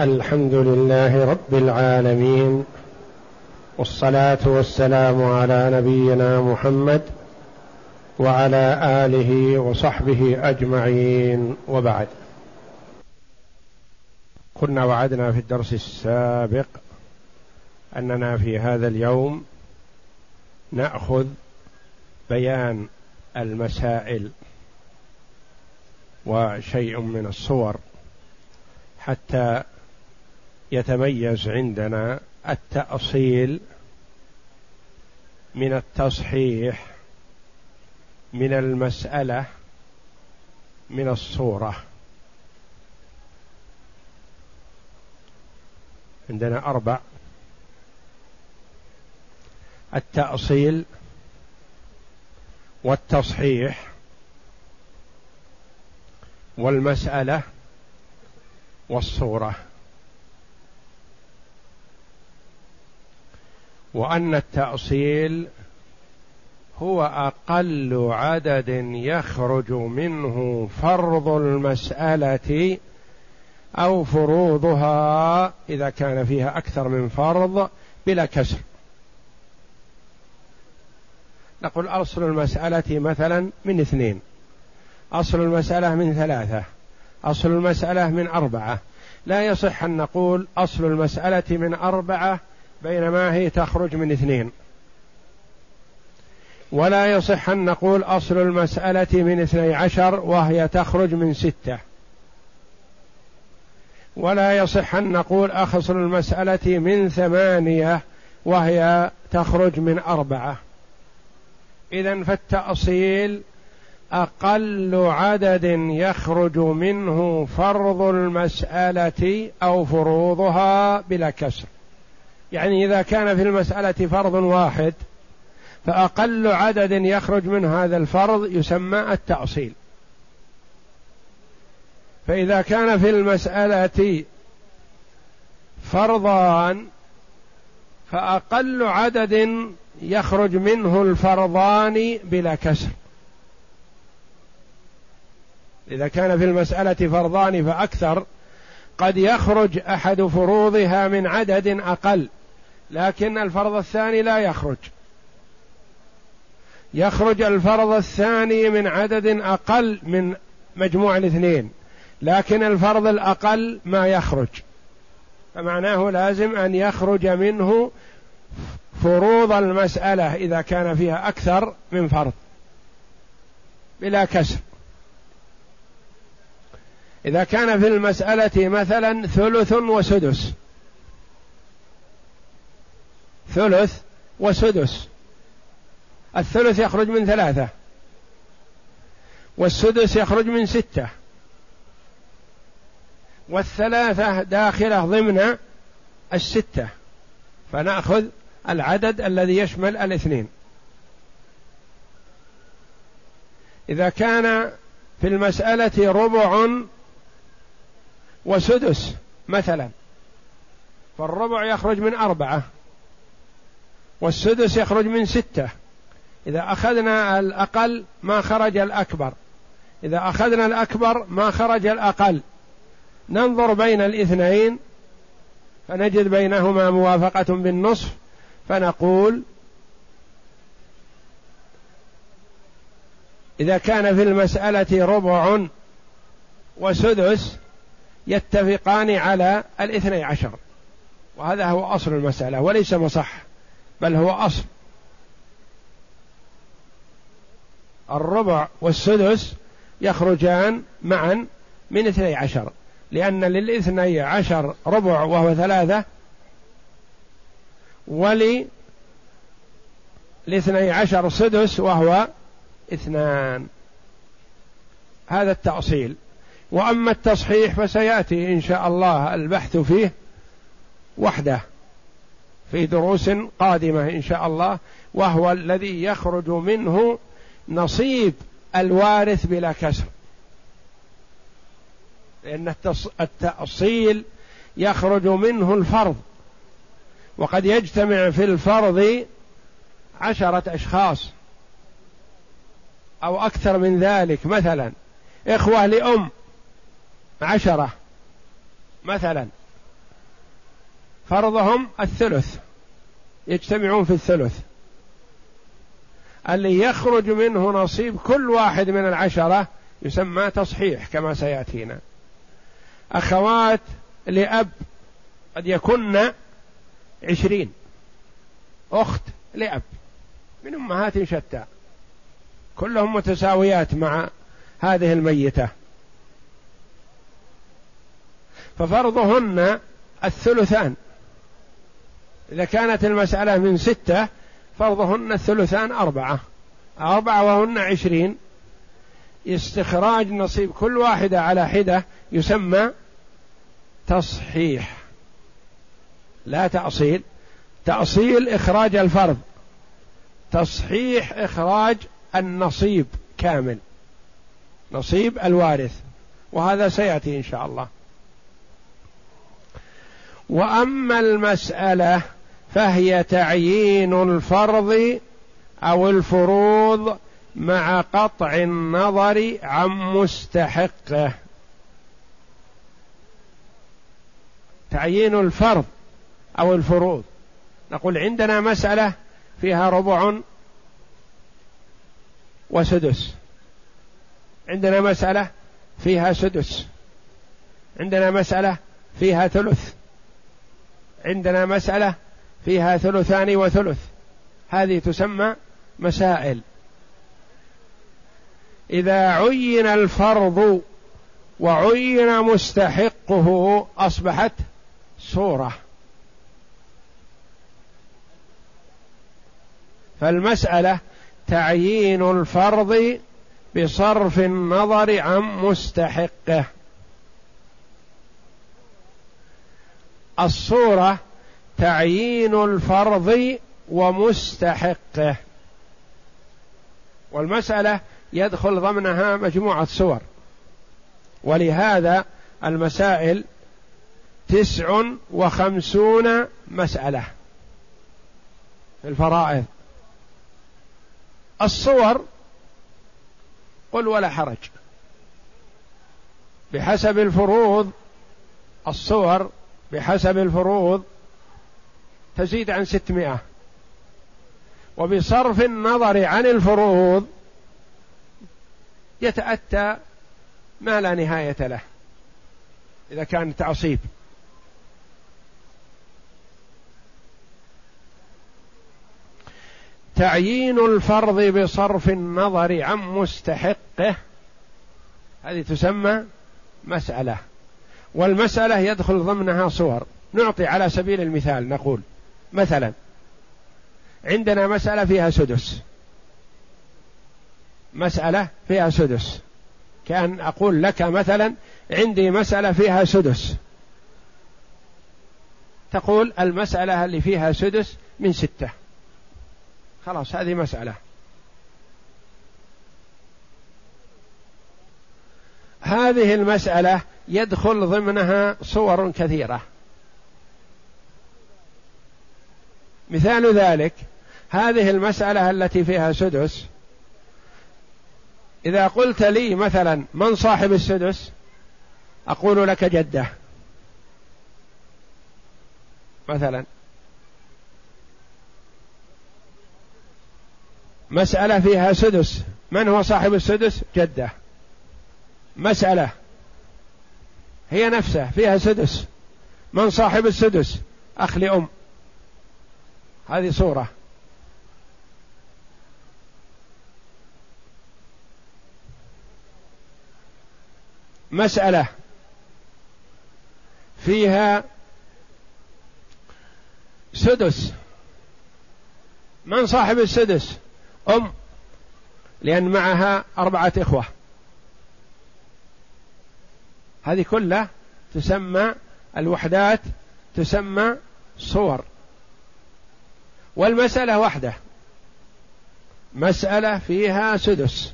الحمد لله رب العالمين والصلاة والسلام على نبينا محمد وعلى آله وصحبه أجمعين وبعد. كنا وعدنا في الدرس السابق أننا في هذا اليوم نأخذ بيان المسائل وشيء من الصور حتى يتميز عندنا التأصيل من التصحيح من المسألة من الصورة. عندنا أربع. التأصيل والتصحيح والمسألة والصورة. وأن التأصيل هو أقل عدد يخرج منه فرض المسألة أو فروضها إذا كان فيها أكثر من فرض بلا كسر. نقول أصل المسألة مثلا من اثنين. أصل المسألة من ثلاثة. أصل المسألة من أربعة. لا يصح أن نقول أصل المسألة من أربعة بينما هي تخرج من اثنين. ولا يصح أن نقول أصل المسألة من اثني عشر وهي تخرج من ستة. ولا يصح أن نقول أصل المسألة من ثمانية وهي تخرج من أربعة. إذا فالتأصيل أقل عدد يخرج منه فرض المسألة أو فروضها بلا كسر. يعني إذا كان في المسألة فرض واحد فأقل عدد يخرج من هذا الفرض يسمى التأصيل. فإذا كان في المسألة فرضان فأقل عدد يخرج منه الفرضان بلا كسر. إذا كان في المسألة فرضان فأكثر قد يخرج أحد فروضها من عدد أقل. لكن الفرض الثاني لا يخرج. يخرج الفرض الثاني من عدد أقل من مجموع الاثنين لكن الفرض الأقل ما يخرج. فمعناه لازم أن يخرج منه فروض المسألة إذا كان فيها أكثر من فرض بلا كسر. إذا كان في المسألة مثلا ثلث وسدس ثلث وسدس. الثلث يخرج من ثلاثة. والسدس يخرج من ستة. والثلاثة داخلة ضمن الستة. فنأخذ العدد الذي يشمل الاثنين. إذا كان في المسألة ربع وسدس مثلا فالربع يخرج من أربعة. والسدس يخرج من ستة. إذا أخذنا الأقل ما خرج الأكبر. إذا أخذنا الأكبر ما خرج الأقل. ننظر بين الاثنين فنجد بينهما موافقة بالنصف فنقول إذا كان في المسألة ربع وسدس يتفقان على الاثني عشر. وهذا هو أصل المسألة وليس مصح. بل هو أصل. الربع والسدس يخرجان معا من اثني عشر لأن للاثني عشر ربع وهو ثلاثة ولي الاثني عشر سدس وهو اثنان. هذا التأصيل. وأما التصحيح فسيأتي إن شاء الله البحث فيه وحده. في دروس قادمة إن شاء الله وهو الذي يخرج منه نصيب الوارث بلا كسر. لأن التأصيل يخرج منه الفرض وقد يجتمع في الفرض عشرة أشخاص أو أكثر من ذلك. مثلا إخوة لأم عشرة مثلا. فرضهم الثلث. يجتمعون في الثلث. اللي يخرج منه نصيب كل واحد من العشرة يسمى تصحيح كما سيأتينا. أخوات لأب قد يكن عشرين. أخت لأب. من أمهات شتى. كلهم متساويات مع هذه الميتة. ففرضهن الثلثان. إذا كانت المسألة من ستة فرضهن الثلثان أربعة. أربعة وهن عشرين. استخراج نصيب كل واحدة على حدة يسمى تصحيح. لا تأصيل. تأصيل إخراج الفرض. تصحيح إخراج النصيب كامل. نصيب الوارث. وهذا سيأتي إن شاء الله. وأما المسألة فهي تعيين الفرض أو الفروض مع قطع النظر عن مستحقه. تعيين الفرض أو الفروض. نقول عندنا مسألة فيها ربع وسدس. عندنا مسألة فيها سدس. عندنا مسألة فيها ثلث. عندنا مسألة فيها ثلثان وثلث. هذه تسمى مسائل. إذا عين الفرض وعين مستحقه أصبحت صورة فالمسألة تعيين الفرض بصرف النظر عن مستحقه. الصورة تعيين الفرض ومستحقه. والمسألة يدخل ضمنها مجموعة صور ولهذا المسائل تسع وخمسون مسألة في الفرائض. الصور قل ولا حرج. بحسب الفروض الصور بحسب الفروض تزيد عن ستمائة. وبصرف النظر عن الفروض يتأتى ما لا نهاية له إذا كان تعصيب. تعيين الفرض بصرف النظر عن مستحقه هذه تسمى مسألة. والمسألة يدخل ضمنها صور. نعطي على سبيل المثال نقول مثلا. عندنا مسألة فيها سدس. مسألة فيها سدس. كأن أقول لك مثلا عندي مسألة فيها سدس. تقول المسألة اللي فيها سدس من ستة. خلاص هذه مسألة. هذه المسألة يدخل ضمنها صور كثيرة. مثال ذلك هذه المسألة التي فيها سدس. إذا قلت لي مثلا من صاحب السدس؟ أقول لك جدة. مثلا. مسألة فيها سدس. من هو صاحب السدس؟ جدة. مسألة. هي نفسها فيها سدس. من صاحب السدس؟ أخ لأم. هذه صورة. مسألة فيها سدس. من صاحب السدس؟ أم لأن معها أربعة إخوة. هذه كلها تسمى الوحدات تسمى صور. والمسألة واحدة مسألة فيها سدس.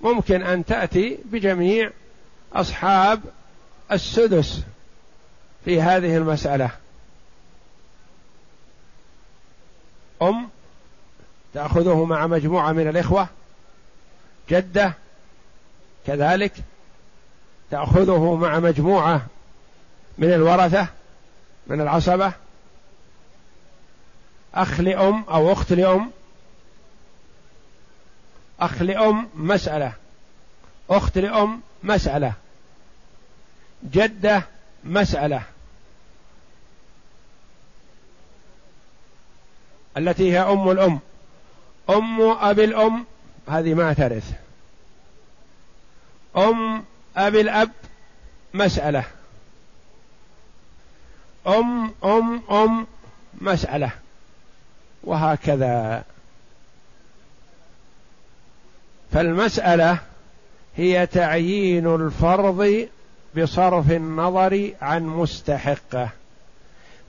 ممكن أن تأتي بجميع أصحاب السدس في هذه المسألة. أم تأخذه مع مجموعة من الإخوة. جدة كذلك تأخذه مع مجموعة من الورثة من العصبة. أخ لأم أو أخت لأم. أخ لأم مسألة. أخت لأم مسألة. جدة مسألة. التي هي أم الأم. أم أبي الأم هذه ما ترث أم أبي الأب مسألة. أم أم أم مسألة. وهكذا. فالمسألة هي تعيين الفرض بصرف النظر عن مستحقه.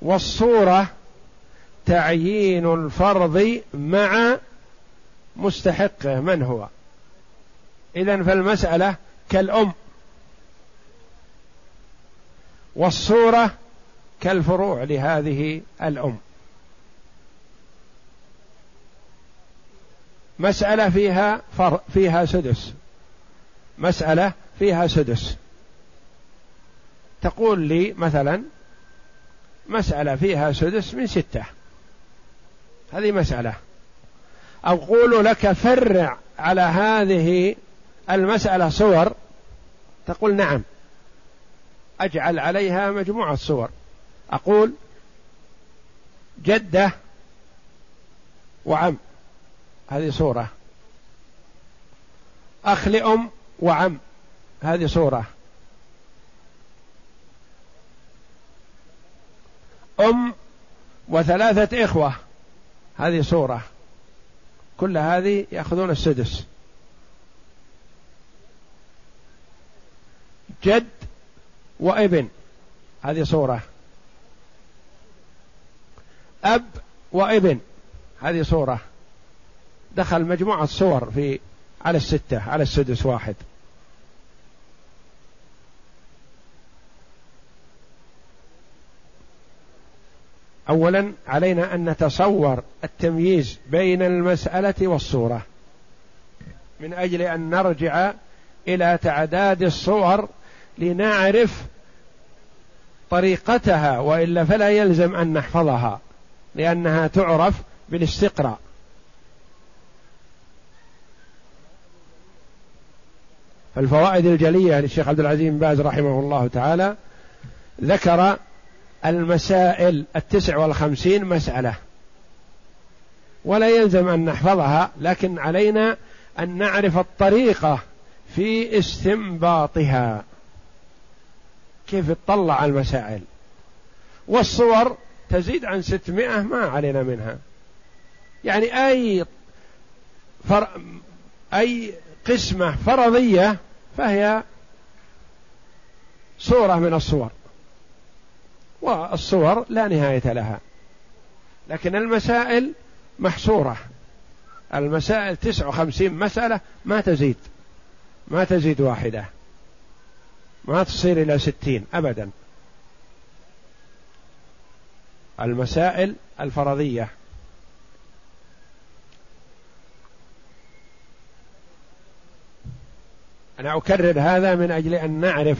والصورة تعيين الفرض مع مستحقه. من هو؟ إذا فالمسألة كالأم. والصورة كالفروع لهذه الأم. مسألة فيها فر فيها سدس. مسألة فيها سدس. تقول لي مثلا مسألة فيها سدس من ستة. هذه مسألة. أقول لك فرع على هذه المسألة صور. تقول نعم. أجعل عليها مجموعة صور. أقول جدة وعم. هذه صورة أخ لأم وعم هذه صورة أم وثلاثة إخوة هذه صورة كل هذه يأخذون السدس. جد وابن هذه صورة أب وابن هذه صورة دخل مجموعة صور في على الستة على السدس واحد. اولا علينا أن نتصور التمييز بين المسألة والصورة. من أجل أن نرجع إلى تعداد الصور لنعرف طريقتها وإلا فلا يلزم أن نحفظها لأنها تعرف بالاستقراء. الفوائد الجلية للشيخ عبد العزيز بن باز رحمه الله تعالى ذكر المسائل التسع والخمسين مسألة. ولا يلزم أن نحفظها لكن علينا أن نعرف الطريقة في استنباطها. كيف تطلع المسائل؟ والصور تزيد عن ستمائة ما علينا منها. يعني أي فر... أي قسمة فرضية فهي صورة من الصور. والصور لا نهاية لها. لكن المسائل محصورة. المسائل تسع وخمسين مسألة ما تزيد. ما تزيد واحدة. ما تصير إلى ستين أبدا. المسائل الفرضية. أنا أكرر هذا من أجل أن نعرف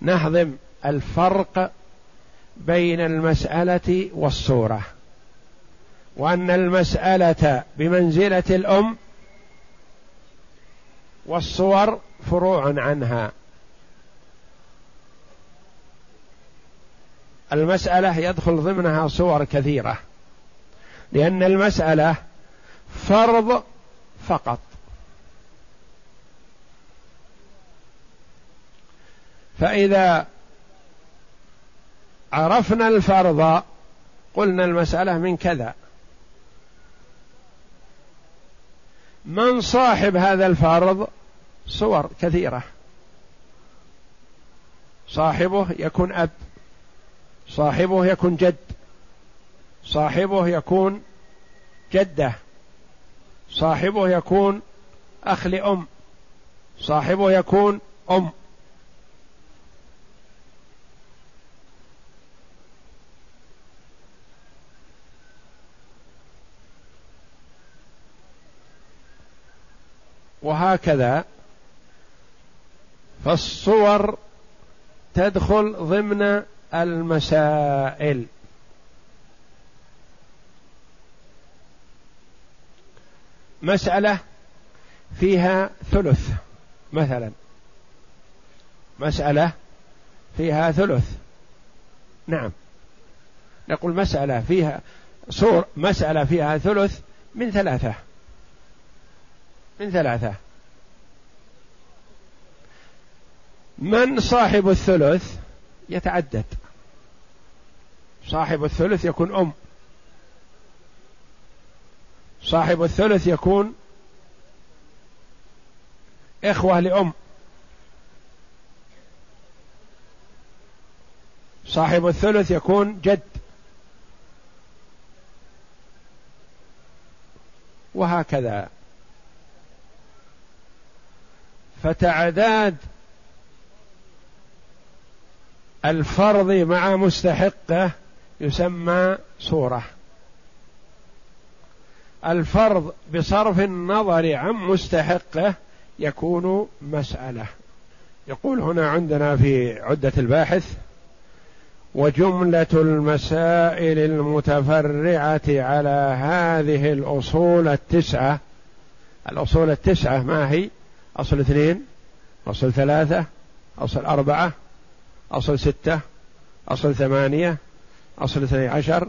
نهضم الفرق بين المسألة والصورة. وأن المسألة بمنزلة الأم والصور فروع عنها. المسألة يدخل ضمنها صور كثيرة لأن المسألة فرض فقط. فإذا عرفنا الفرض قلنا المسألة من كذا. من صاحب هذا الفرض؟ صور كثيرة. صاحبه يكون أب صاحبه يكون جد صاحبه يكون جدة صاحبه يكون أخ لأم صاحبه يكون أم. وهكذا فالصور تدخل ضمن المسائل. مسألة فيها ثلث مثلا. مسألة فيها ثلث. نعم. نقول مسألة فيها صور مسألة فيها ثلث من ثلاثة. من ثلاثة. من صاحب الثلث يتعدد. صاحب الثلث يكون أم. صاحب الثلث يكون إخوة لأم. صاحب الثلث يكون جد. وهكذا. فتعداد الفرض مع مستحقة يسمى صوره الفرض بصرف النظر عن مستحقة يكون مسألة. يقول هنا عندنا في عدة الباحث وجملة المسائل المتفرعة على هذه الأصول التسعة. الأصول التسعة ما هي؟ أصل اثنين أصل ثلاثة أصل أربعة أصل ستة أصل ثمانية أصل اثني عشر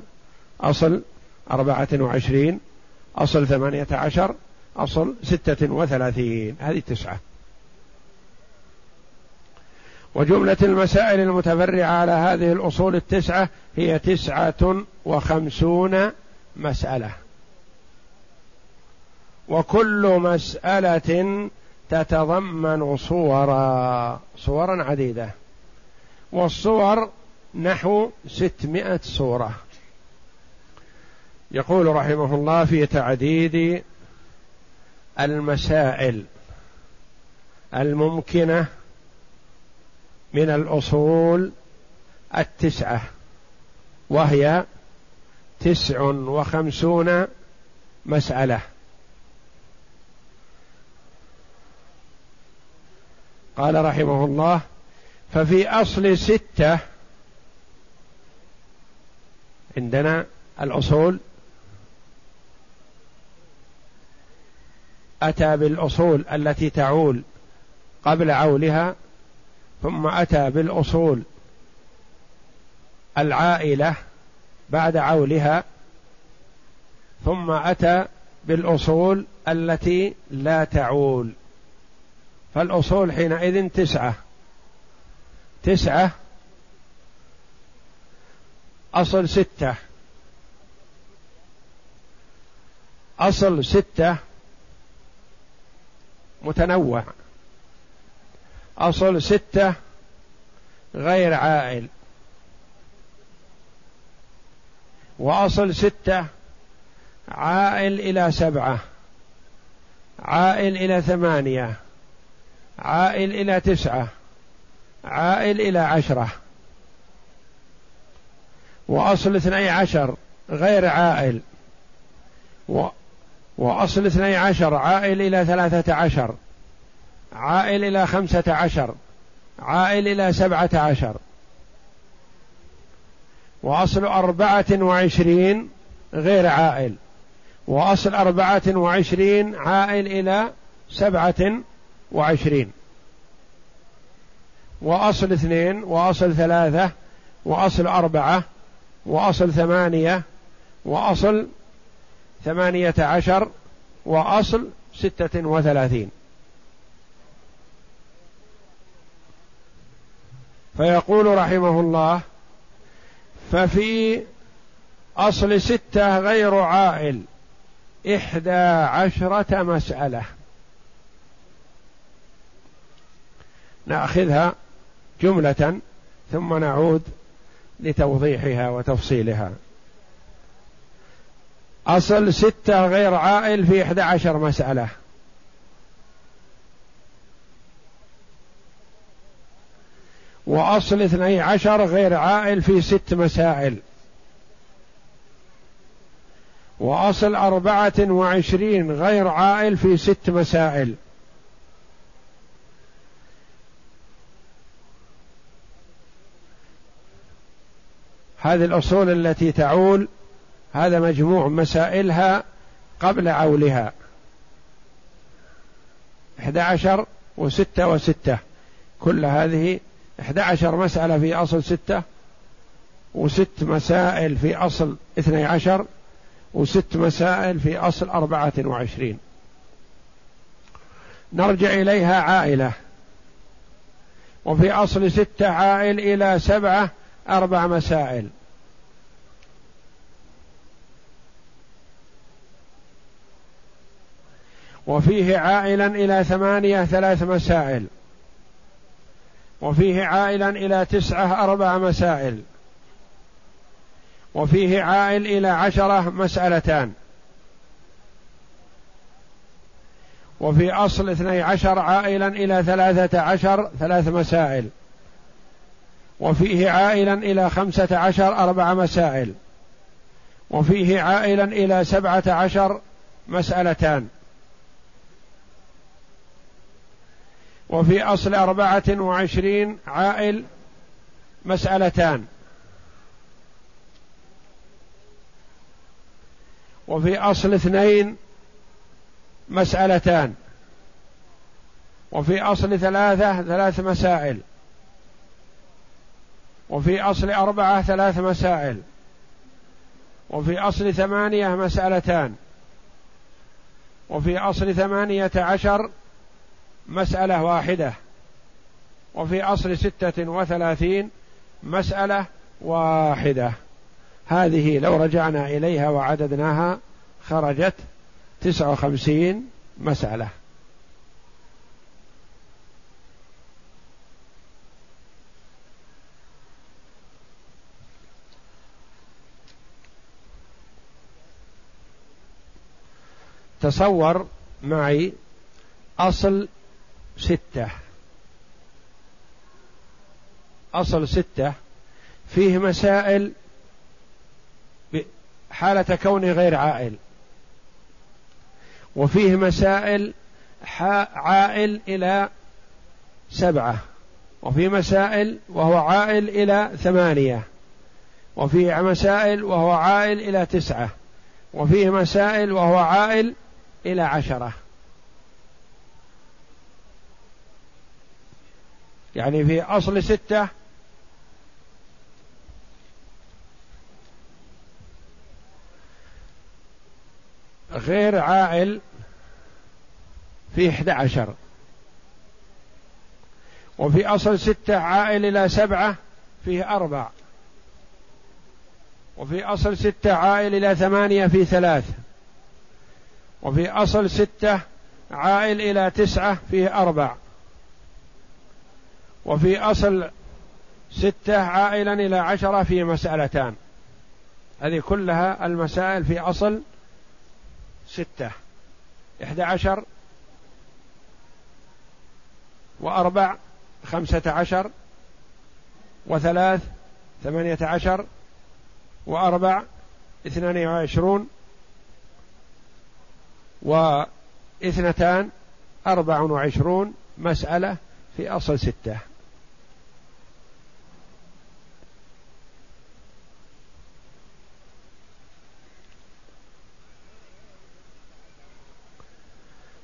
أصل أربعة وعشرين أصل ثمانية عشر أصل ستة وثلاثين. هذه تسعه وجملة المسائل المتفرعة على هذه الأصول التسعة هي تسعة وخمسون مسألة. وكل مسألة تتضمن صورا صورا عديدة. والصور نحو ستمائة صورة. يقول رحمه الله في تعديد المسائل الممكنة من الأصول التسعة وهي تسع وخمسون مسألة. قال رحمه الله ففي أصل ستة عندنا الأصول. أتى بالأصول التي تعول قبل عولها ثم أتى بالأصول العائلة بعد عولها ثم أتى بالأصول التي لا تعول. فالأصول حينئذ تسعة. تسعة. أصل ستة. أصل ستة. متنوع. أصل ستة غير عائل. وأصل ستة عائل إلى سبعة. عائل إلى ثمانية. عائل إلى تسعة عائل إلى عشرة. وأصل اثني عشر غير عائل. و وأصل اثني عشر عائل إلى ثلاثة عشر عائل إلى خمسة عشر عائل إلى سبعة عشر. وأصل أربعة وعشرين غير عائل. وأصل أربعة وعشرين عائل إلى سبعة وعشرين. وأصل اثنين وأصل ثلاثة وأصل أربعة وأصل ثمانية وأصل ثمانية عشر وأصل ستة وثلاثين. فيقول رحمه الله ففي أصل ستة غير عائل إحدى عشرة مسألة. نأخذها جملة ثم نعود لتوضيحها وتفصيلها. أصل ستة غير عائل في إحدى عشر مسألة. وأصل اثني عشر غير عائل في ست مسائل. وأصل أربعة وعشرين غير عائل في ست مسائل. هذه الأصول التي تعول هذا مجموع مسائلها قبل عولها. إحدى عشر وستة وستة. كل هذه إحدى عشر مسألة في أصل ستة وست مسائل في أصل اثني عشر وست مسائل في أصل أربعة وعشرين. نرجع إليها عائلة. وفي أصل ستة عائل إلى سبعة أربع مسائل. وفيه عائلا إلى ثمانية ثلاث مسائل. وفيه عائلا إلى تسعة أربع مسائل. وفيه عائل إلى عشرة مسألتان. وفي أصل اثني عشر عائلا إلى ثلاثة عشر ثلاث مسائل. وفيه عائلا إلى خمسة عشر أربع مسائل. وفيه عائلا إلى سبعة عشر مسألتان. وفي أصل أربعة وعشرين عائل مسألتان. وفي أصل اثنين مسألتان. وفي أصل ثلاثة ثلاث مسائل. وفي أصل أربعة ثلاث مسائل. وفي أصل ثمانية مسألتان. وفي أصل ثمانية عشر مسألة واحدة. وفي أصل ستة وثلاثين مسألة واحدة. هذه لو رجعنا إليها وعددناها خرجت تسعة وخمسين مسألة. تصور معي أصل ستة. أصل ستة. فيه مسائل حالة كونه غير عائل. وفيه مسائل عائل إلى سبعة. وفي مسائل وهو عائل إلى ثمانية. وفيه مسائل وهو عائل إلى تسعة. وفيه مسائل وهو عائل إلى عشرة. يعني في أصل ستة غير عائل في إحدى عشر. وفي أصل ستة عائل إلى سبعة فيه أربع. وفي أصل ستة عائل إلى ثمانية في ثلاث. وفي أصل ستة عائل إلى تسعة فيه أربع. وفي أصل ستة عائلا إلى عشرة في مسألتان. هذه كلها المسائل في أصل ستة. إحدى عشر وأربع خمسة عشر وثلاث ثمانية عشر وأربع اثنان وعشرون واثنتان أربع وعشرون مسألة في أصل ستة.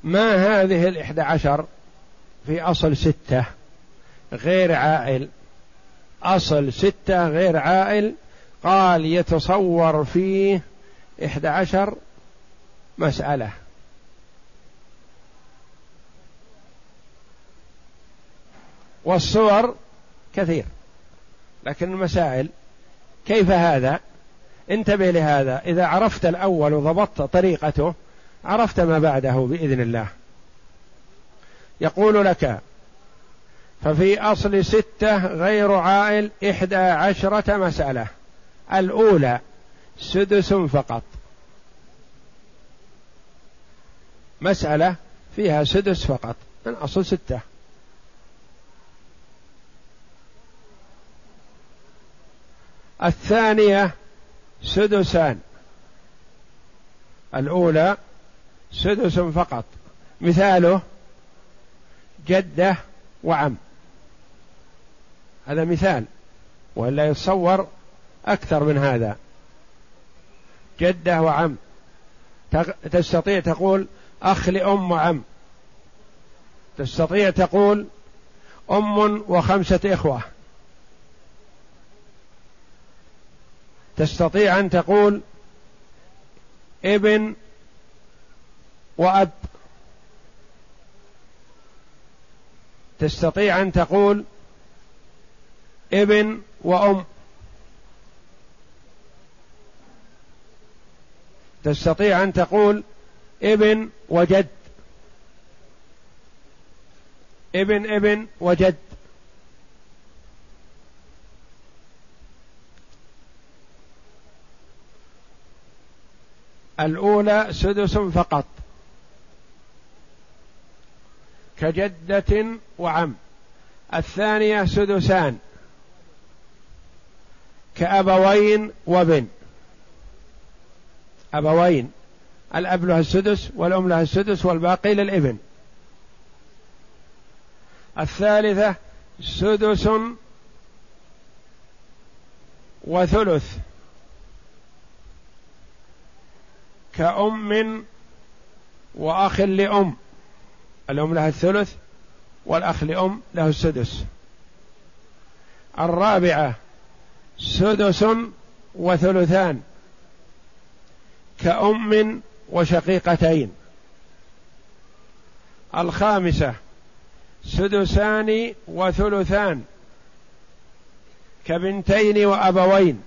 ما هذه الإحدى عشر في أصل ستة؟ غير عائل أصل ستة غير عائل قال يتصور فيه إحدى عشر مسألة. والصور كثير. لكن المسائل كيف هذا؟ انتبه لهذا. إذا عرفت الأول وضبطت طريقته عرفت ما بعده بإذن الله. يقول لك ففي أصل ستة غير عائل إحدى عشرة مسألة. الأولى سدس فقط. مسألة فيها سدس فقط من أصل ستة. الثانية سدسان. الأولى سدس فقط. مثاله جدة وعم. هذا مثال ولا يتصور أكثر من هذا. جدة وعم. تستطيع تقول أخ لأم وعم. تستطيع تقول أم وخمسة إخوة. تستطيع أن تقول ابن وأب. تستطيع أن تقول ابن وأم. تستطيع أن تقول ابن وجد. ابن ابن وجد. الأولى سدس فقط. كجدة وعم. الثانية سدسان. كأبوين وبن أبوين. الأب له السدس والأم لها السدس والباقي للإبن. الثالثة سدس وثلث. كأم وأخ لأم. الأم لها الثلث والأخ لأم له السدس. الرابعة سدس وثلثان كأم وشقيقتين. الخامسة سدسان وثلثان كبنتين وأبوين.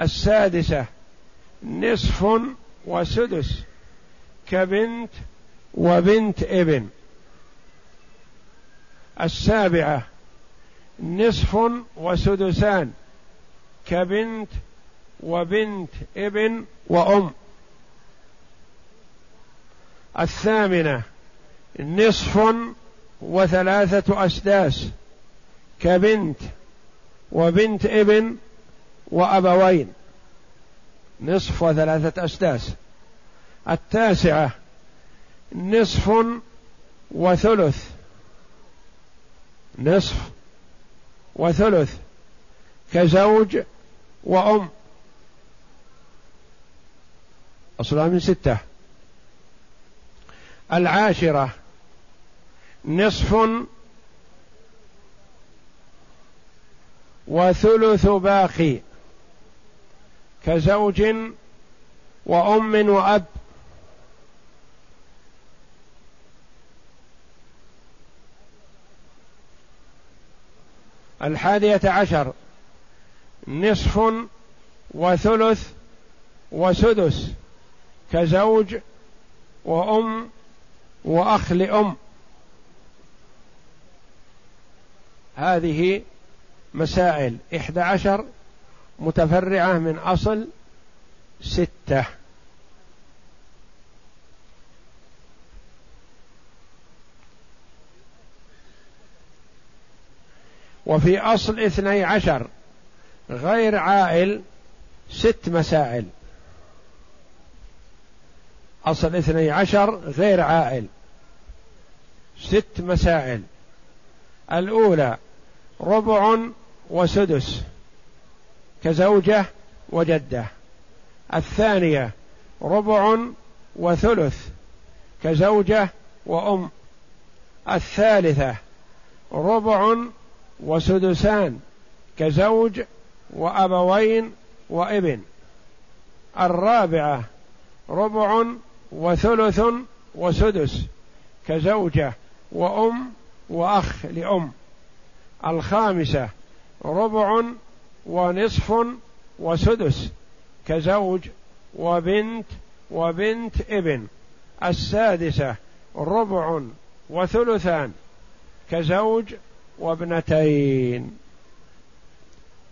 السادسة نصف وسدس كبنت وبنت ابن. السابعة نصف وسدسان كبنت وبنت ابن وأم. الثامنة نصف وثلاثة أسداس كبنت وبنت ابن وأبوين. نصف وثلاثة أسداس. التاسعة نصف وثلث. نصف وثلث. كزوج وأم. أصلها من ستة. العاشرة نصف وثلث باقي. كزوج وأم وأب. الحادية عشر. نصف وثلث وسدس. كزوج وأم وأخ لأم. هذه مسائل. إحدى عشر متفرعة من أصل ستة. وفي أصل اثني عشر غير عائل ست مسائل. أصل اثني عشر غير عائل ست مسائل. الأولى ربع وسدس. كزوجة وجدة. الثانية ربع وثلث كزوجة وأم. الثالثة ربع وسدسان كزوج وأبوين وإبن. الرابعة ربع وثلث وسدس كزوجة وأم وأخ لأم. الخامسة ربع ونصف وسدس كزوج وبنت وبنت ابن. السادسة ربع وثلثان كزوج وابنتين.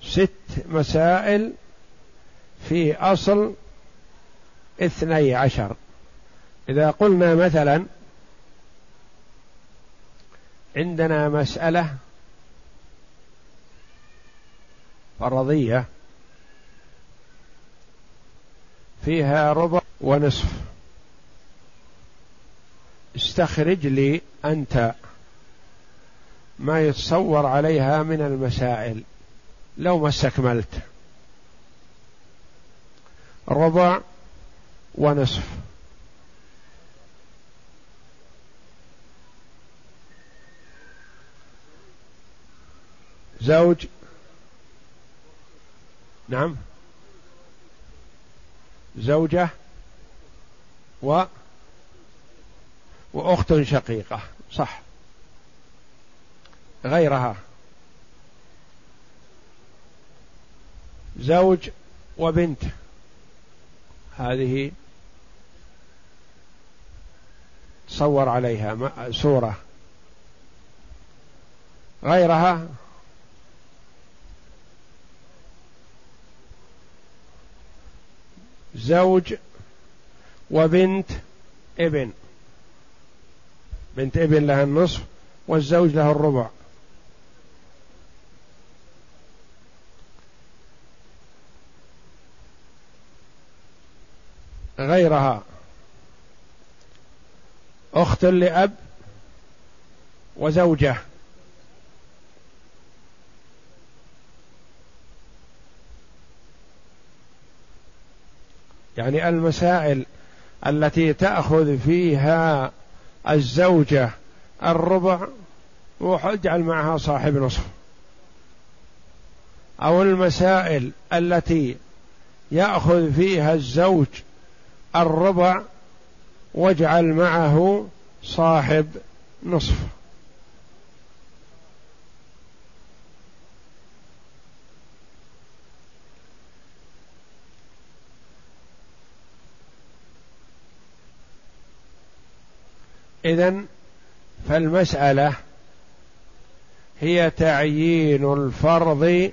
ست مسائل في أصل اثني عشر. إذا قلنا مثلا عندنا مسألة فرضية فيها ربع ونصف. استخرج لي أنت ما يتصور عليها من المسائل. لو ما استكملت. ربع ونصف. زوج نعم. زوجة و وأخت شقيقة صح. غيرها. زوج وبنت. هذه تصور عليها صورة غيرها؟ زوج وبنت ابن. بنت ابن لها النصف والزوج له الربع. غيرها. أخت لأب وزوجة. يعني المسائل التي تأخذ فيها الزوجة الربع واجعل معها صاحب نصف. أو المسائل التي يأخذ فيها الزوج الربع واجعل معه صاحب نصف. إذن فالمسألة هي تعيين الفرض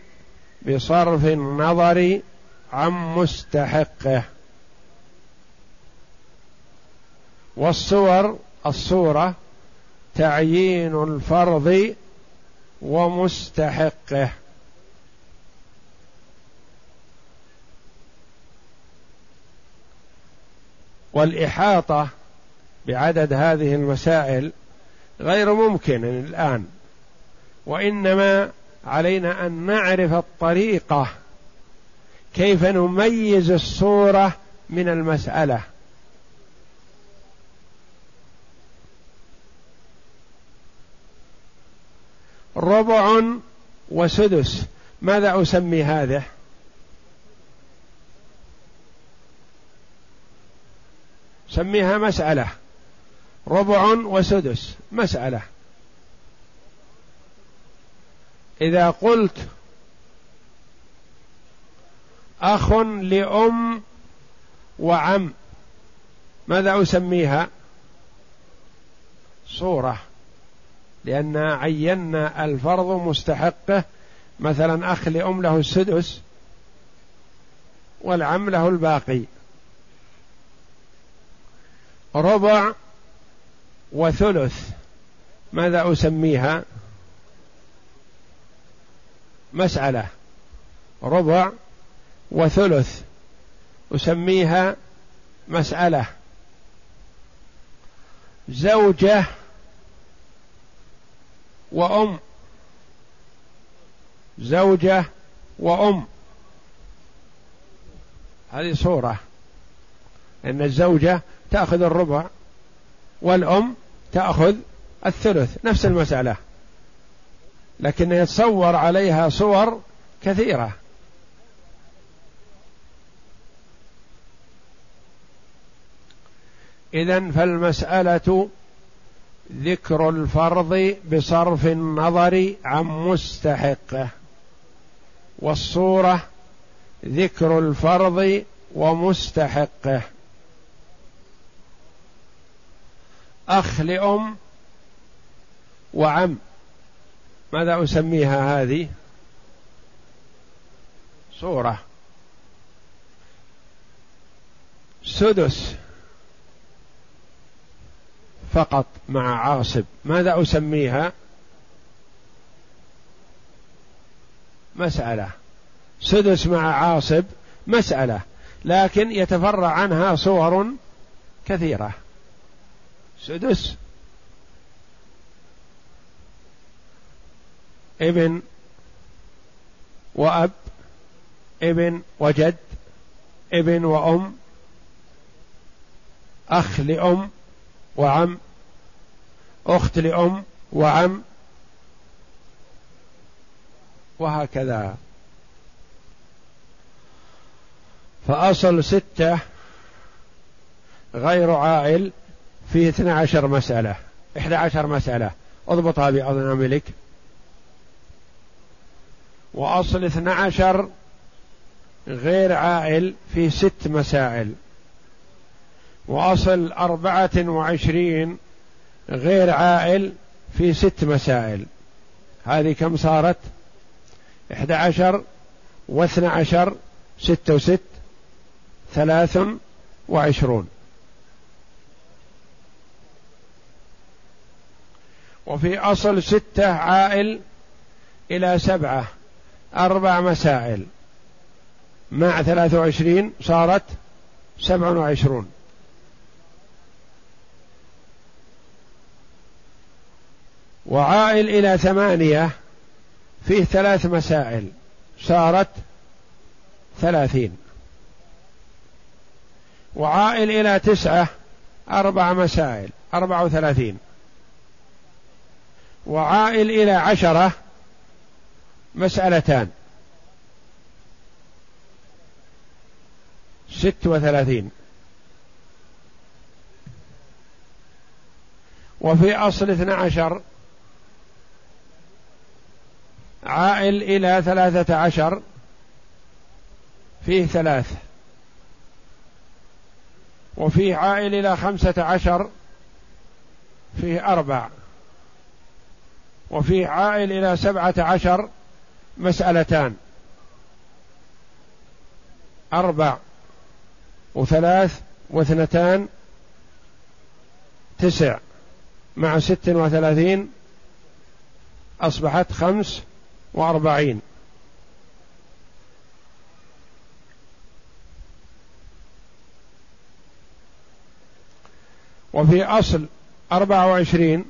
بصرف النظر عن مستحقه. والصور الصورة تعيين الفرض ومستحقه. والإحاطة بعدد هذه المسائل غير ممكن الآن وإنما علينا أن نعرف الطريقة كيف نميز الصورة من المسألة. ربع وسدس. ماذا أسمي هذا سميها مسألة. ربع وسدس. مسألة. إذا قلت أخ لأم وعم ماذا أسميها؟ صورة. لأن عينا الفرض مستحقة. مثلا أخ لأم له السدس والعم له الباقي. ربع وثلث. ماذا أسميها؟ مسألة. ربع وثلث. أسميها مسألة. زوجة وأم. زوجة وأم. هذه صورة. إن الزوجة تأخذ الربع والأم تأخذ الثلث نفس المسألة. لكن يتصور عليها صور كثيرة. إذا فالمسألة ذكر الفرض بصرف النظر عن مستحقه والصورة ذكر الفرض ومستحقه أخ لأم وعم. ماذا أسميها هذه؟ صورة. سدس. فقط مع عاصب. ماذا أسميها؟ مسألة. سدس مع عاصب مسألة. لكن يتفرع عنها صور كثيرة. سدس. ابن وأب ابن وجد ابن وأم أخ لأم وعم أخت لأم وعم وهكذا. فأصل ستة غير عائل فيه اثنى عشر مسألة. إحدى عشر مسألة. اضبطها بأناملك وأصل اثنى عشر غير عائل في ست مسائل. وأصل أربعة وعشرين غير عائل في ست مسائل. هذه كم صارت؟ إحدى عشر واثنى عشر ستة وست ثلاث وعشرون. وفي أصل ستة عائل إلى سبعة أربع مسائل. مع ثلاثة وعشرين صارت سبع وعشرون. وعائل إلى ثمانية فيه ثلاث مسائل صارت ثلاثين. وعائل إلى تسعة أربع مسائل أربع وثلاثين. وعائل إلى عشرة مسألتان. ست وثلاثين. وفي أصل اثنى عشر عائل إلى ثلاثة عشر فيه ثلاث. وفيه عائل إلى خمسة عشر فيه أربع. وفيه عائل إلى سبعة عشر مسألتان. أربع وثلاث واثنتان تسع مع ست وثلاثين أصبحت خمس وأربعين. وفي أصل أربعة وعشرين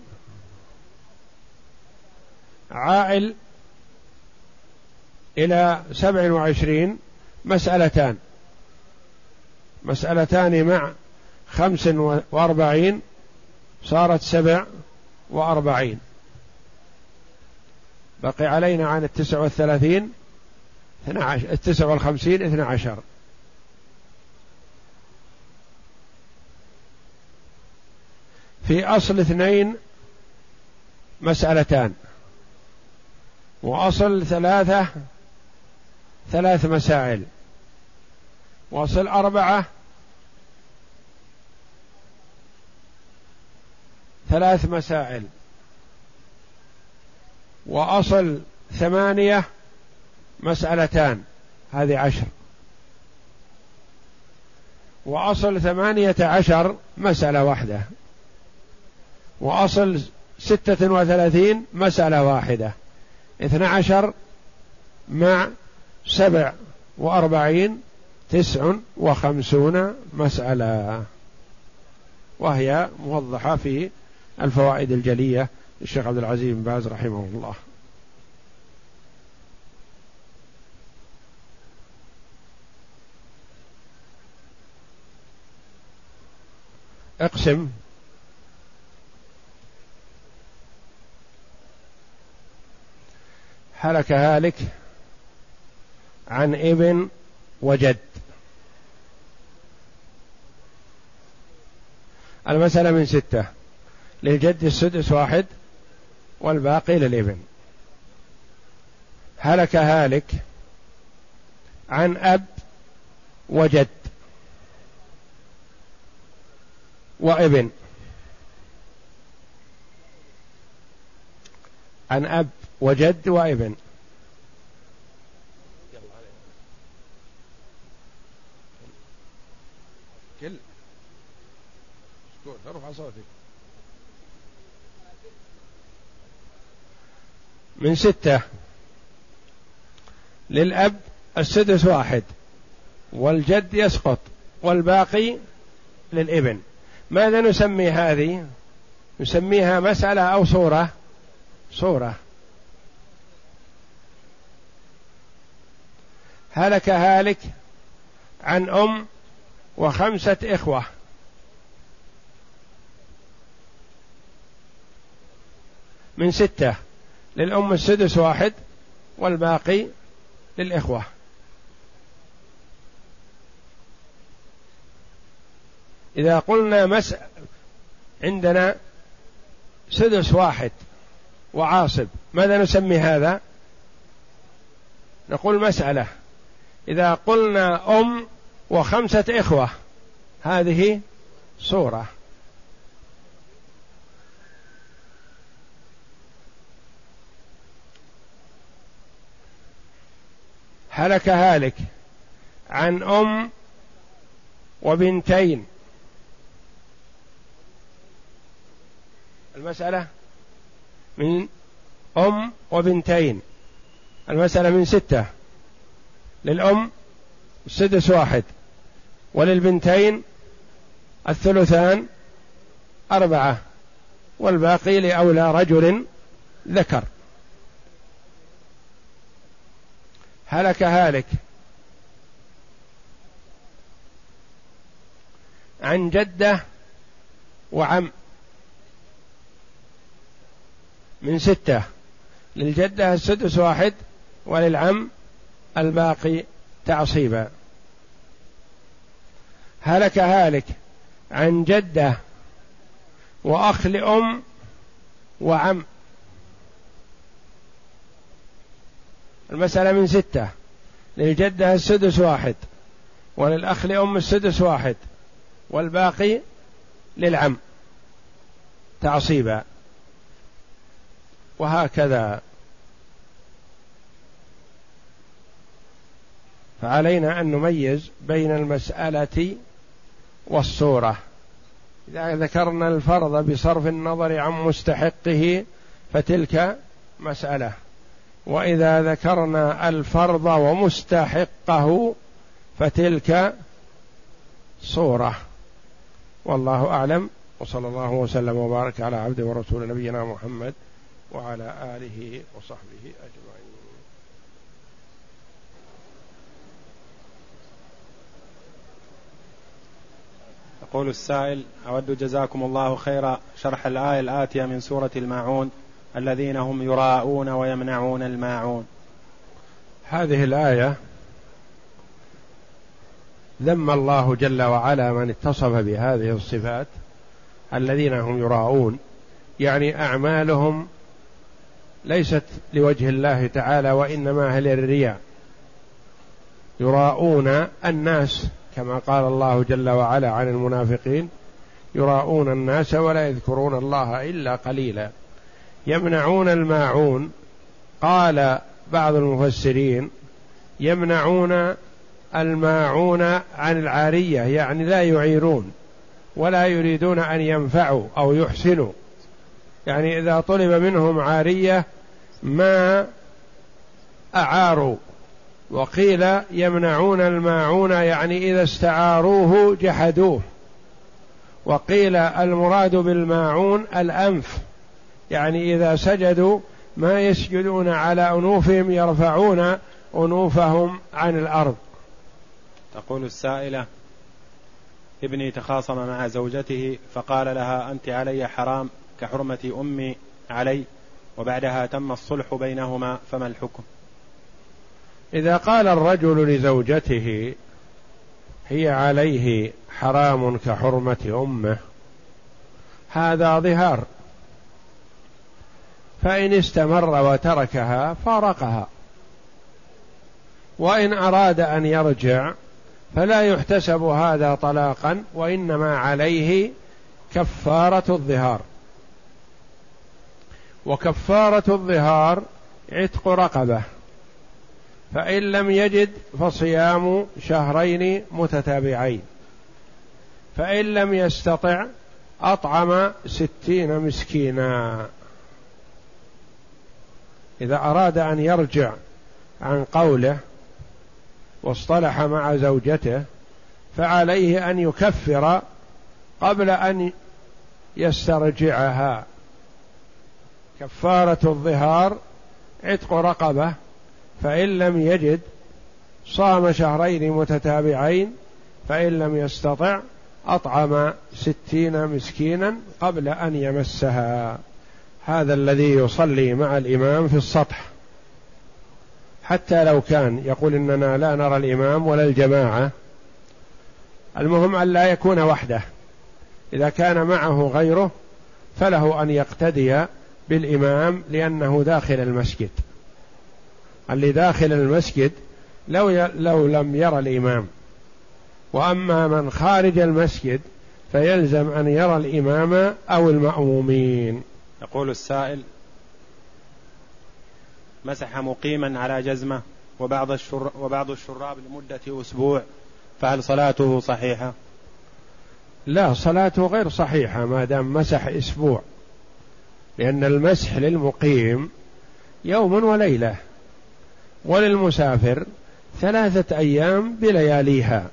عائل إلى سبع وعشرين مسألتان. مسألتان مع خمس وأربعين صارت سبع وأربعين. بقي علينا عن التسع والثلاثين التسع والخمسين اثنى عشر في أصل اثنين مسألتان. وأصل ثلاثة ثلاث مسائل. وأصل أربعة ثلاث مسائل. وأصل ثمانية مسألتان هذه عشر. وأصل ثمانية عشر مسألة واحدة. وأصل ستة وثلاثين مسألة واحدة. اثنى عشر مع سبع وأربعين تسع وخمسون مسألة. وهي موضحة في الفوائد الجلية للشيخ عبد العزيز بن باز رحمه الله. اقسم هلك هالك عن ابن وجد. المسألة من ستة. للجد السدس واحد والباقي للابن. هلك هالك عن أب وجد وابن. عن أب وجد وابن كل. ارفع صوتك. من ستة. للأب السدس واحد. والجد يسقط. والباقي للإبن. ماذا نسمي هذه؟ نسميها مسألة أو صورة؟ صورة. هلك هالك عن أم وخمسة إخوة. من ستة للأم السدس واحد والباقي للإخوة. إذا قلنا مس عندنا سدس واحد وعاصب ماذا نسمي هذا؟ نقول مسألة. إذا قلنا أم وخمسة إخوة هذه صورة. هلك هالك عن أم وبنتين. المسألة من أم وبنتين. المسألة من ستة. للأم السدس واحد وللبنتين الثلثان أربعة والباقي لأولى رجل ذكر. هلك هالك. عن جدة وعم. من ستة للجدة السدس واحد وللعم الباقي تعصيبا. هلك هالك عن جده وأخ لأم وعم. المسألة من ستة. للجدة السدس واحد وللأخ لأم السدس واحد والباقي للعم. تعصيبا. وهكذا. فعلينا أن نميز بين المسألة والصورة. إذا ذكرنا الفرض بصرف النظر عن مستحقه فتلك مسألة. وإذا ذكرنا الفرض ومستحقه فتلك صورة. والله أعلم. وصلى الله وسلم وبارك على عبده ورسول نبينا محمد وعلى آله وصحبه أجمعين. يقول السائل أود جزاكم الله خيرا شرح الآية الآتية من سورة الماعون. الذين هم يراءون ويمنعون الماعون. هذه الآية ذم الله جل وعلا من اتصف بهذه الصفات الذين هم يراءون. يعني أعمالهم ليست لوجه الله تعالى وإنما هي للرياء. يراءون الناس كما قال الله جل وعلا عن المنافقين يراءون الناس ولا يذكرون الله إلا قليلا. يمنعون الماعون قال بعض المفسرين يمنعون الماعون عن العارية يعني لا يعيرون ولا يريدون أن ينفعوا أو يحسنوا. يعني إذا طلب منهم عارية ما أعاروا. وقيل يمنعون الماعون يعني إذا استعاروه جحدوه. وقيل المراد بالماعون الأنف يعني إذا سجدوا ما يسجدون على أنوفهم يرفعون أنوفهم عن الأرض. تقول السائلة ابني تخاصم مع زوجته فقال لها أنت علي حرام كحرمة أمي علي وبعدها تم الصلح بينهما فما الحكم؟ إذا قال الرجل لزوجته هي عليه حرام كحرمة أمه هذا ظهار. فإن استمر وتركها فارقها. وإن أراد أن يرجع فلا يحتسب هذا طلاقا وإنما عليه كفارة الظهار. وكفارة الظهار عتق رقبة. فإن لم يجد فصيام شهرين متتابعين. فإن لم يستطع أطعم ستين مسكينا. إذا أراد أن يرجع عن قوله واصطلح مع زوجته فعليه أن يكفر قبل أن يسترجعها. كفارة الظهار عتق رقبة. فإن لم يجد صام شهرين متتابعين فإن لم يستطع أطعم ستين مسكينا قبل أن يمسها. هذا الذي يصلي مع الإمام في السطح. حتى لو كان يقول إننا لا نرى الإمام ولا الجماعة. المهم أن لا يكون وحده. إذا كان معه غيره فله أن يقتدي بالإمام لأنه داخل المسجد. اللي داخل المسجد لو ي... لو لم يرى الإمام. وأما من خارج المسجد فيلزم أن يرى الإمام أو المأمومين. يقول السائل مسح مقيما على جزمة وبعض الشر وبعض الشراب لمدة أسبوع فهل صلاته صحيحة؟ لا صلاته غير صحيحة ما دام مسح أسبوع. لأن المسح للمقيم يوم وليلة. وللمسافر ثلاثة أيام بلياليها.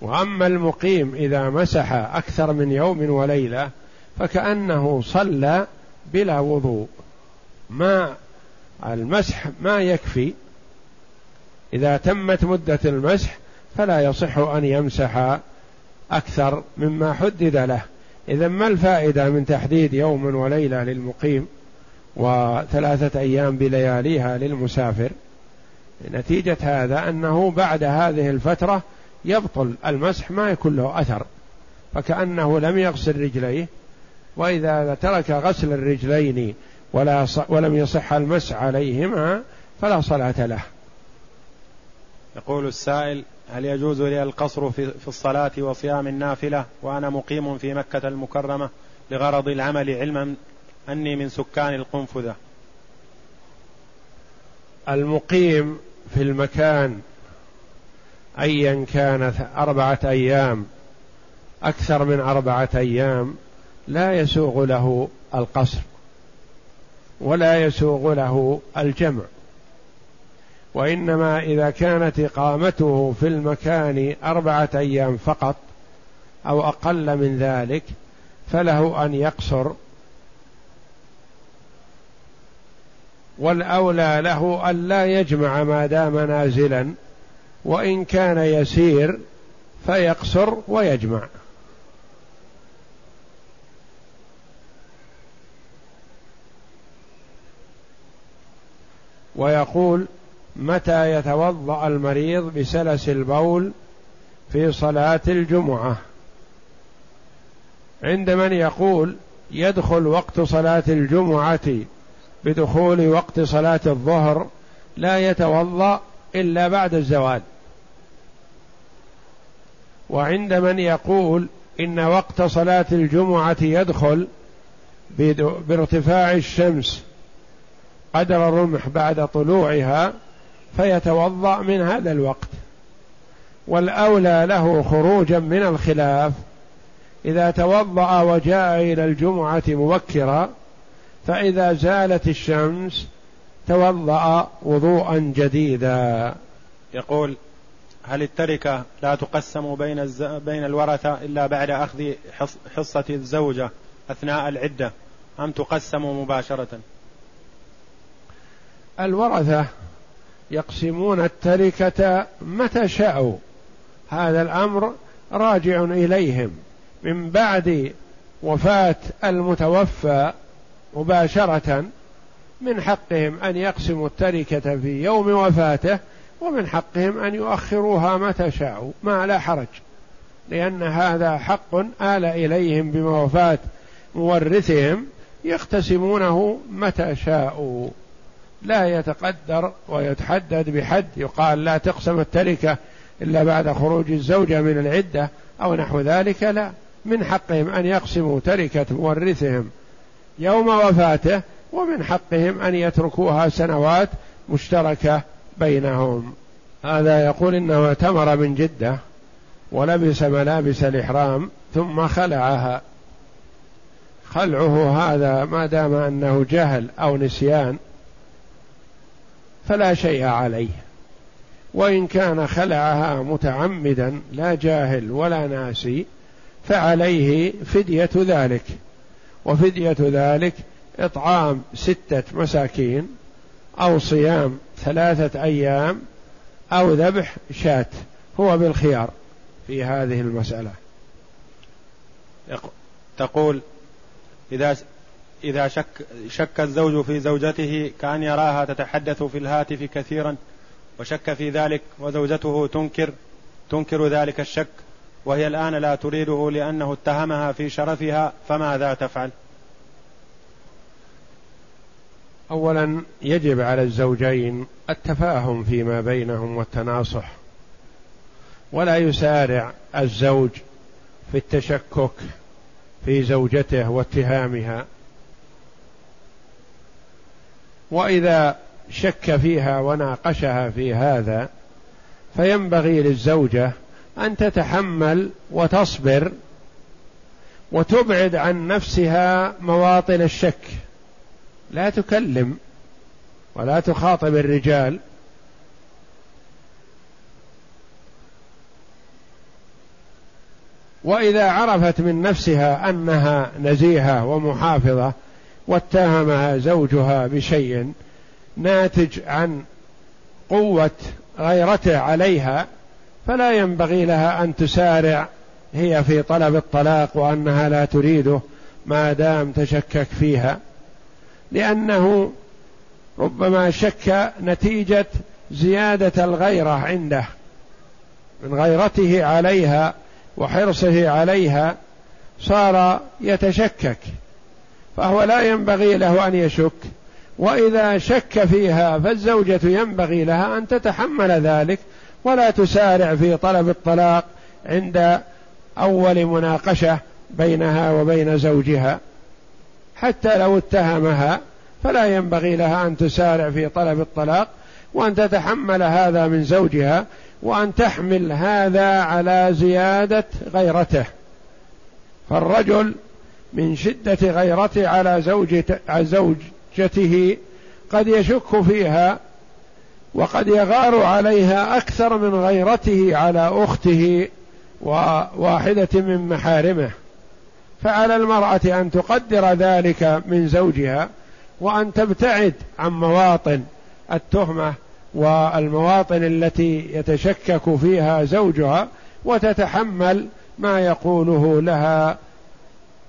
وأما المقيم إذا مسح أكثر من يوم وليلة فكأنه صلى بلا وضوء. ما المسح ما يكفي. إذا تمت مدة المسح فلا يصح أن يمسح أكثر مما حدد له. إذا ما الفائدة من تحديد يوم وليلة للمقيم وثلاثة أيام بلياليها للمسافر؟ نتيجة هذا أنه بعد هذه الفترة يبطل المسح ما يكون له أثر فكأنه لم يغسل رجليه وإذا ترك غسل الرجلين ولا ولم يصح المسح عليهما فلا صلاة له. يقول السائل هل يجوز لي القصر في, في الصلاة وصيام النافلة وأنا مقيم في مكة المكرمة لغرض العمل علما أني من سكان القنفذة؟ المقيم في المكان أيا كانت أربعة أيام أكثر من أربعة أيام لا يسوغ له القصر ولا يسوغ له الجمع. وإنما إذا كانت إقامته في المكان أربعة أيام فقط أو أقل من ذلك فله أن يقصر والأولى له أن لا يجمع ما دام نازلا وإن كان يسير فيقصر ويجمع. ويقول متى يتوضأ المريض بسلس البول في صلاة الجمعة؟ عند من يقول يدخل وقت صلاة الجمعة بدخول وقت صلاة الظهر لا يتوضأ إلا بعد الزوال. وعند من يقول إن وقت صلاة الجمعة يدخل بارتفاع الشمس قدر الرمح بعد طلوعها فيتوضأ من هذا الوقت. والأولى له خروجا من الخلاف. إذا توضأ وجاء إلى الجمعة مبكرا فإذا زالت الشمس توضأ وضوءا جديدا. يقول هل التركة لا تقسم بين الز... بين الورثة إلا بعد أخذ حصة الزوجة أثناء العدة أم تقسم مباشرة؟ الورثة يقسمون التركة متى شاءوا. هذا الأمر راجع إليهم من بعد وفاة المتوفى مباشرة من حقهم أن يقسموا التركة في يوم وفاته ومن حقهم أن يؤخروها متى شاءوا ما لا حرج. لأن هذا حق آل إليهم بوفاة مورثهم يقتسمونه متى شاءوا لا يتقدر ويتحدد بحد يقال لا تقسم التركة إلا بعد خروج الزوجة من العدة أو نحو ذلك لا. من حقهم أن يقسموا تركة مورثهم يوم وفاته ومن حقهم أن يتركوها سنوات مشتركة بينهم. هذا يقول إنه اعتمر من جدة ولبس ملابس الإحرام ثم خلعها. خلعه هذا ما دام أنه جهل أو نسيان فلا شيء عليه. وإن كان خلعها متعمدا لا جاهل ولا ناسي فعليه فدية ذلك. وفدية ذلك إطعام ستة مساكين أو صيام ثلاثة أيام أو ذبح شاة هو بالخيار في هذه المسألة. تقول إذا إذا شك شك الزوج في زوجته كأن يراها تتحدث في الهاتف كثيرا وشك في ذلك وزوجته تنكر تنكر ذلك الشك وهي الآن لا تريده لأنه اتهمها في شرفها فماذا تفعل؟ اولا يجب على الزوجين التفاهم فيما بينهم والتناصح ولا يسارع الزوج في التشكك في زوجته واتهامها وإذا شك فيها وناقشها في هذا فينبغي للزوجة أن تتحمل وتصبر وتبعد عن نفسها مواطن الشك. لا تكلم ولا تخاطب الرجال. وإذا عرفت من نفسها أنها نزيهة ومحافظة واتهمها زوجها بشيء ناتج عن قوة غيرته عليها فلا ينبغي لها أن تسارع. هي في طلب الطلاق وأنها لا تريده ما دام تشكك فيها. لأنه ربما شك نتيجة زيادة الغيرة عنده. من غيرته عليها وحرصه عليها صار يتشكك. فهو لا ينبغي له أن يشك. وإذا شك فيها فالزوجة ينبغي لها أن تتحمل ذلك ولا تسارع في طلب الطلاق عند أول مناقشة بينها وبين زوجها. حتى لو اتهمها فلا ينبغي لها أن تسارع في طلب الطلاق وأن تتحمل هذا من زوجها وأن تحمل هذا على زيادة غيرته. فالرجل من شدة غيرته على زوجته قد يشك فيها وقد يغار عليها أكثر من غيرته على أخته وواحدة من محارمه. فعلى المرأة أن تقدر ذلك من زوجها وأن تبتعد عن مواطن التهمة والمواطن التي يتشكك فيها زوجها وتتحمل ما يقوله لها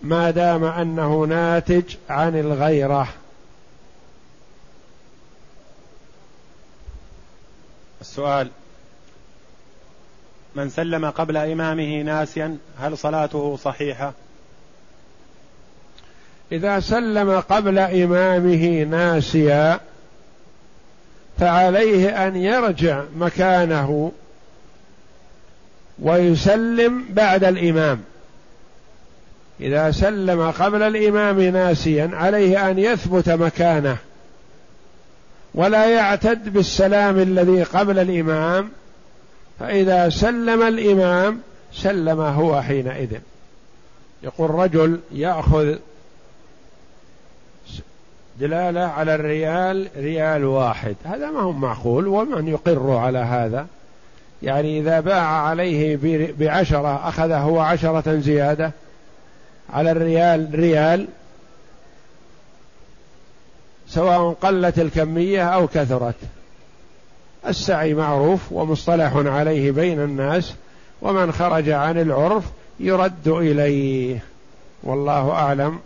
ما دام أنه ناتج عن الغيرة. السؤال من سلم قبل إمامه ناسيا هل صلاته صحيحة؟ إذا سلم قبل إمامه ناسيا فعليه أن يرجع مكانه ويسلم بعد الإمام. إذا سلم قبل الإمام ناسيا عليه أن يثبت مكانه. ولا يعتد بالسلام الذي قبل الإمام فإذا سلم الإمام سلم هو حينئذ. يقول رجل يأخذ دلالة على الريال ريال واحد. هذا ما هو معقول ومن يقر على هذا؟ يعني إذا باع عليه بعشرة أخذ هو عشرة زيادة على الريال ريال سواء قلت الكمية أو كثرت. السعي معروف ومصطلح عليه بين الناس ومن خرج عن العرف يرد إليه. والله أعلم.